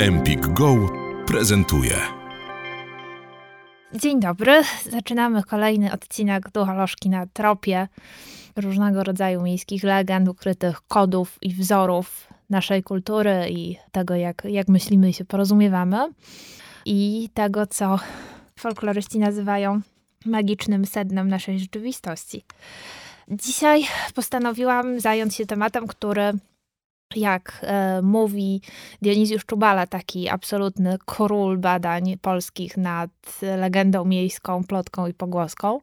Empik Go prezentuje. Dzień dobry. Zaczynamy kolejny odcinek Ducholożki na tropie różnego rodzaju miejskich legend, ukrytych kodów i wzorów naszej kultury i tego, jak, jak myślimy i się porozumiewamy. I tego, co folkloryści nazywają magicznym sednem naszej rzeczywistości. Dzisiaj postanowiłam zająć się tematem, który jak e, mówi Dionizjusz Czubala, taki absolutny król badań polskich nad legendą miejską, plotką i pogłoską.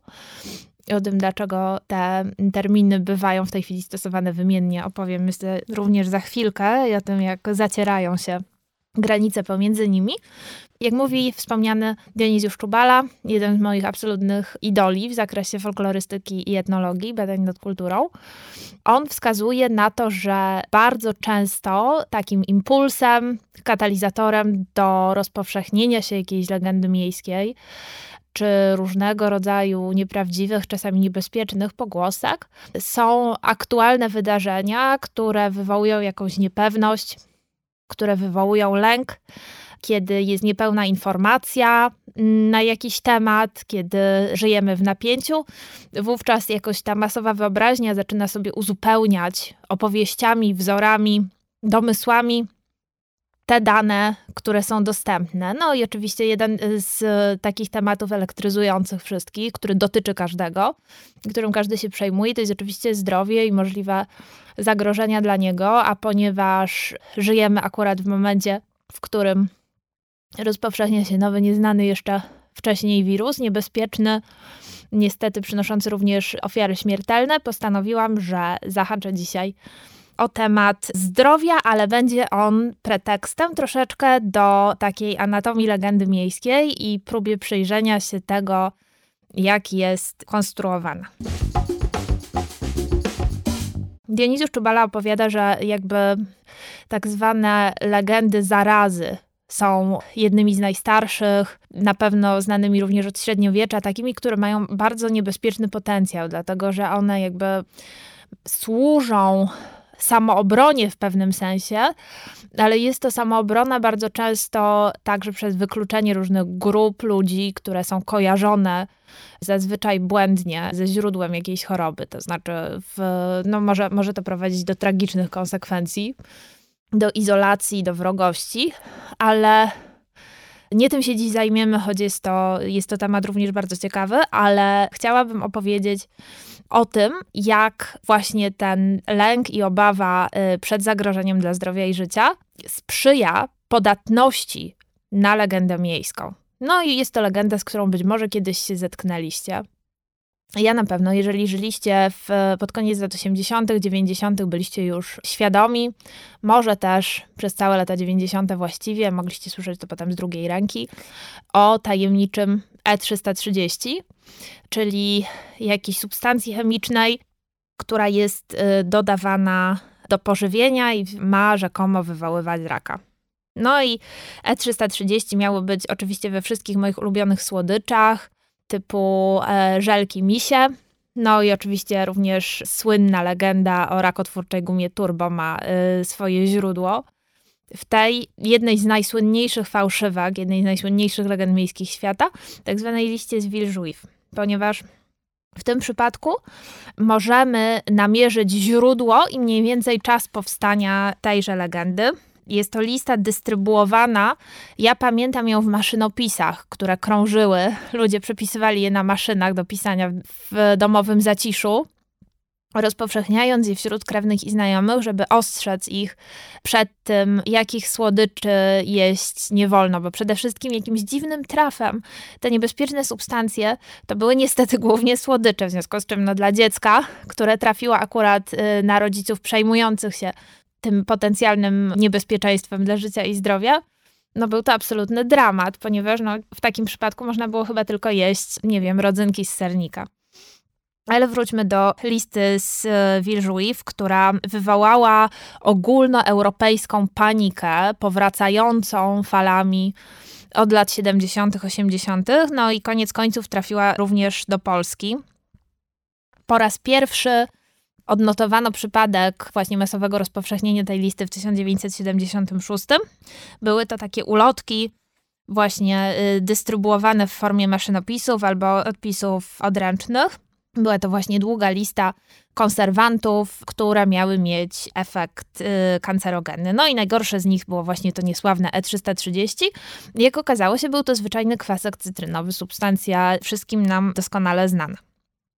O tym, dlaczego te terminy bywają w tej chwili stosowane wymiennie, opowiem myślę również za chwilkę i o tym, jak zacierają się granice pomiędzy nimi. Jak mówi wspomniany Dionizjusz Czubala, jeden z moich absolutnych idoli w zakresie folklorystyki i etnologii, badań nad kulturą, on wskazuje na to, że bardzo często takim impulsem, katalizatorem do rozpowszechnienia się jakiejś legendy miejskiej, czy różnego rodzaju nieprawdziwych, czasami niebezpiecznych pogłosek, są aktualne wydarzenia, które wywołują jakąś niepewność, które wywołują lęk, kiedy jest niepełna informacja na jakiś temat, kiedy żyjemy w napięciu, wówczas jakoś ta masowa wyobraźnia zaczyna sobie uzupełniać opowieściami, wzorami, domysłami te dane, które są dostępne. No i oczywiście jeden z takich tematów elektryzujących wszystkich, który dotyczy każdego, którym każdy się przejmuje, to jest oczywiście zdrowie i możliwe zagrożenia dla niego, a ponieważ żyjemy akurat w momencie, w którym rozpowszechnia się nowy, nieznany jeszcze wcześniej wirus, niebezpieczny, niestety przynoszący również ofiary śmiertelne, postanowiłam, że zahaczę dzisiaj o temat zdrowia, ale będzie on pretekstem troszeczkę do takiej anatomii legendy miejskiej i próbie przyjrzenia się tego, jak jest konstruowana. Dionizjusz Czubala opowiada, że jakby tak zwane legendy zarazy są jednymi z najstarszych, na pewno znanymi również od średniowiecza, takimi, które mają bardzo niebezpieczny potencjał, dlatego że one jakby służą samoobronie w pewnym sensie, ale jest to samoobrona bardzo często także przez wykluczenie różnych grup ludzi, które są kojarzone zazwyczaj błędnie ze źródłem jakiejś choroby. To znaczy, w, no może, może to prowadzić do tragicznych konsekwencji, do izolacji, do wrogości, ale nie tym się dziś zajmiemy, choć jest to, jest to temat również bardzo ciekawy, ale chciałabym opowiedzieć o tym, jak właśnie ten lęk i obawa y, przed zagrożeniem dla zdrowia i życia sprzyja podatności na legendę miejską. No i jest to legenda, z którą być może kiedyś się zetknęliście. Ja na pewno, jeżeli żyliście w, pod koniec lat 80., 90., byliście już świadomi, może też przez całe lata 90. właściwie, mogliście słyszeć to potem z drugiej ręki, o tajemniczym E330, czyli jakiejś substancji chemicznej, która jest y, dodawana do pożywienia i ma rzekomo wywoływać raka. No i E330 miało być oczywiście we wszystkich moich ulubionych słodyczach, typu e, żelki misie. No i oczywiście również słynna legenda o rakotwórczej gumie turbo ma y, swoje źródło. W tej jednej z najsłynniejszych fałszywek, jednej z najsłynniejszych legend miejskich świata, tak zwanej liście z Villejuif, ponieważ w tym przypadku możemy namierzyć źródło i mniej więcej czas powstania tejże legendy. Jest to lista dystrybuowana. Ja pamiętam ją w maszynopisach, które krążyły. Ludzie przepisywali je na maszynach do pisania w domowym zaciszu rozpowszechniając je wśród krewnych i znajomych, żeby ostrzec ich przed tym, jakich słodyczy jeść nie wolno, bo przede wszystkim jakimś dziwnym trafem te niebezpieczne substancje to były niestety głównie słodycze, w związku z czym no, dla dziecka, które trafiło akurat y, na rodziców przejmujących się tym potencjalnym niebezpieczeństwem dla życia i zdrowia, no był to absolutny dramat, ponieważ no, w takim przypadku można było chyba tylko jeść, nie wiem, rodzynki z sernika. Ale wróćmy do listy z Villejuif, która wywołała ogólnoeuropejską panikę powracającą falami od lat 70., 80., no i koniec końców trafiła również do Polski. Po raz pierwszy odnotowano przypadek właśnie masowego rozpowszechnienia tej listy w 1976. Były to takie ulotki właśnie y, dystrybuowane w formie maszynopisów albo odpisów odręcznych. Była to właśnie długa lista konserwantów, które miały mieć efekt y, kancerogenny. No i najgorsze z nich było właśnie to niesławne E330. Jak okazało się, był to zwyczajny kwasek cytrynowy, substancja wszystkim nam doskonale znana.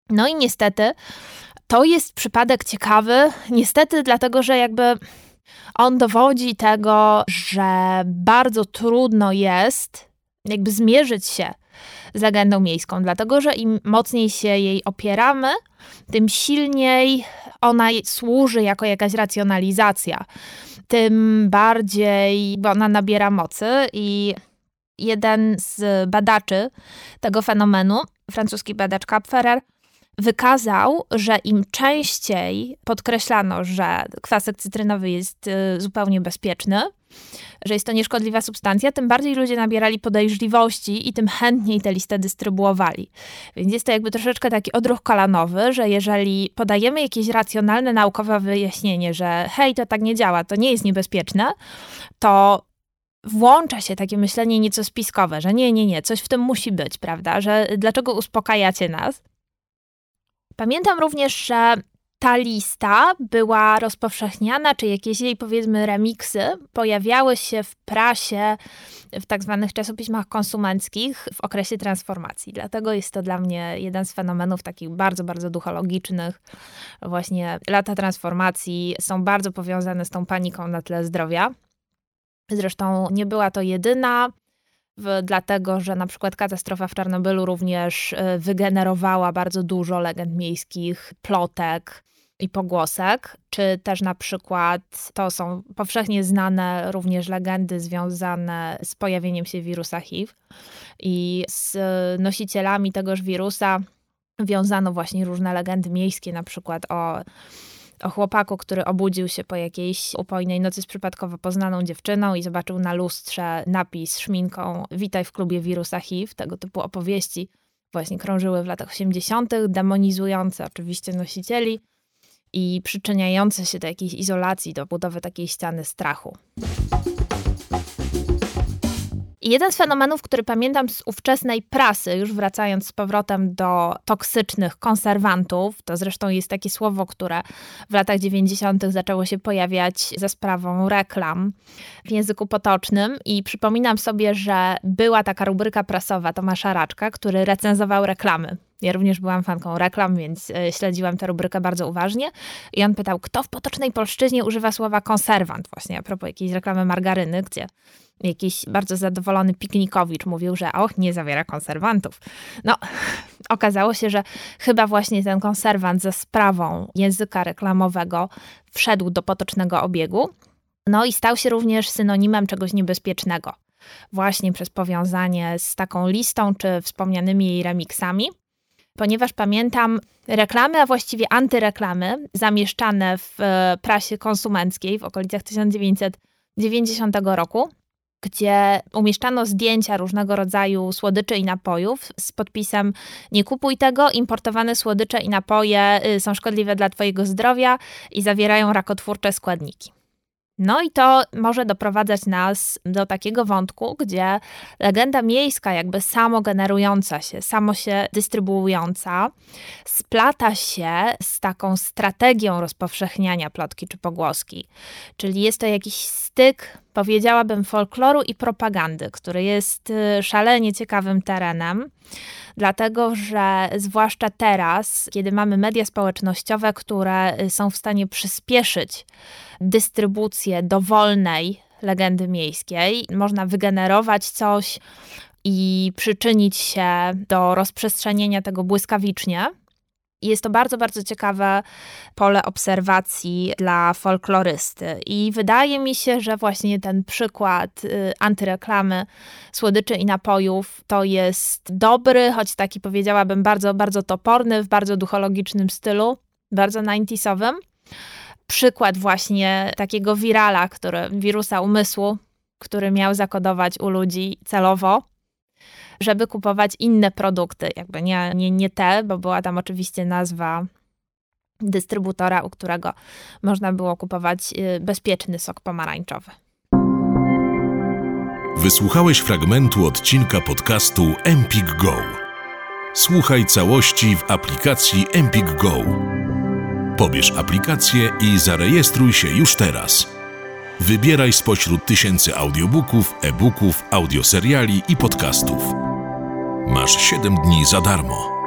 No i niestety to jest przypadek ciekawy, niestety dlatego, że jakby on dowodzi tego, że bardzo trudno jest jakby zmierzyć się z legendą miejską, dlatego że im mocniej się jej opieramy, tym silniej ona służy jako jakaś racjonalizacja, tym bardziej ona nabiera mocy i jeden z badaczy tego fenomenu, francuski badacz Kapferer, wykazał, że im częściej podkreślano, że kwasek cytrynowy jest y, zupełnie bezpieczny, że jest to nieszkodliwa substancja, tym bardziej ludzie nabierali podejrzliwości i tym chętniej tę listę dystrybuowali. Więc jest to jakby troszeczkę taki odruch kolanowy, że jeżeli podajemy jakieś racjonalne, naukowe wyjaśnienie, że hej, to tak nie działa, to nie jest niebezpieczne, to włącza się takie myślenie nieco spiskowe, że nie, nie, nie, coś w tym musi być, prawda? Że dlaczego uspokajacie nas? Pamiętam również, że ta lista była rozpowszechniana, czy jakieś jej powiedzmy remiksy pojawiały się w prasie, w tak zwanych czasopismach konsumenckich w okresie transformacji. Dlatego jest to dla mnie jeden z fenomenów takich bardzo, bardzo duchologicznych. Właśnie lata transformacji są bardzo powiązane z tą paniką na tle zdrowia. Zresztą nie była to jedyna dlatego że na przykład katastrofa w Czarnobylu również y, wygenerowała bardzo dużo legend miejskich, plotek i pogłosek, czy też na przykład to są powszechnie znane również legendy związane z pojawieniem się wirusa HIV i z nosicielami tegoż wirusa wiązano właśnie różne legendy miejskie, na przykład o o chłopaku, który obudził się po jakiejś upojnej nocy z przypadkowo poznaną dziewczyną i zobaczył na lustrze napis szminką Witaj w klubie wirusa HIV. Tego typu opowieści właśnie krążyły w latach 80., demonizujące oczywiście nosicieli i przyczyniające się do jakiejś izolacji, do budowy takiej ściany strachu. Jeden z fenomenów, który pamiętam z ówczesnej prasy, już wracając z powrotem do toksycznych konserwantów, to zresztą jest takie słowo, które w latach 90. zaczęło się pojawiać za sprawą reklam w języku potocznym. I przypominam sobie, że była taka rubryka prasowa Tomasza Raczka, który recenzował reklamy ja również byłam fanką reklam, więc e, śledziłam tę rubrykę bardzo uważnie. I on pytał, kto w potocznej polszczyźnie używa słowa konserwant, właśnie a propos jakiejś reklamy margaryny, gdzie jakiś bardzo zadowolony piknikowicz mówił, że och, nie zawiera konserwantów. No, okazało się, że chyba właśnie ten konserwant ze sprawą języka reklamowego wszedł do potocznego obiegu. No i stał się również synonimem czegoś niebezpiecznego. Właśnie przez powiązanie z taką listą czy wspomnianymi jej remixami ponieważ pamiętam reklamy, a właściwie antyreklamy zamieszczane w e, prasie konsumenckiej w okolicach 1990 roku, gdzie umieszczano zdjęcia różnego rodzaju słodyczy i napojów z podpisem nie kupuj tego, importowane słodycze i napoje y, są szkodliwe dla twojego zdrowia i zawierają rakotwórcze składniki. No i to może doprowadzać nas do takiego wątku, gdzie legenda miejska, jakby samo generująca się, samo się dystrybuująca, splata się z taką strategią rozpowszechniania plotki czy pogłoski. Czyli jest to jakiś styk, powiedziałabym, folkloru i propagandy, który jest y, szalenie ciekawym terenem dlatego że zwłaszcza teraz, kiedy mamy media społecznościowe, które y, są w stanie przyspieszyć dystrybucję dowolnej legendy miejskiej, można wygenerować coś i przyczynić się do rozprzestrzenienia tego błyskawicznie jest to bardzo, bardzo ciekawe pole obserwacji dla folklorysty. I wydaje mi się, że właśnie ten przykład y, antyreklamy słodyczy i napojów to jest dobry, choć taki powiedziałabym bardzo, bardzo toporny, w bardzo duchologicznym stylu, bardzo 90 Przykład właśnie takiego wirala, który, wirusa umysłu, który miał zakodować u ludzi celowo żeby kupować inne produkty, jakby nie, nie, nie te, bo była tam oczywiście nazwa dystrybutora, u którego można było kupować y, bezpieczny sok pomarańczowy. Wysłuchałeś fragmentu odcinka podcastu Empik Go. Słuchaj całości w aplikacji Empik Go. Pobierz aplikację i zarejestruj się już teraz. Wybieraj spośród tysięcy audiobooków, e-booków, audioseriali i podcastów. Masz 7 dni za darmo.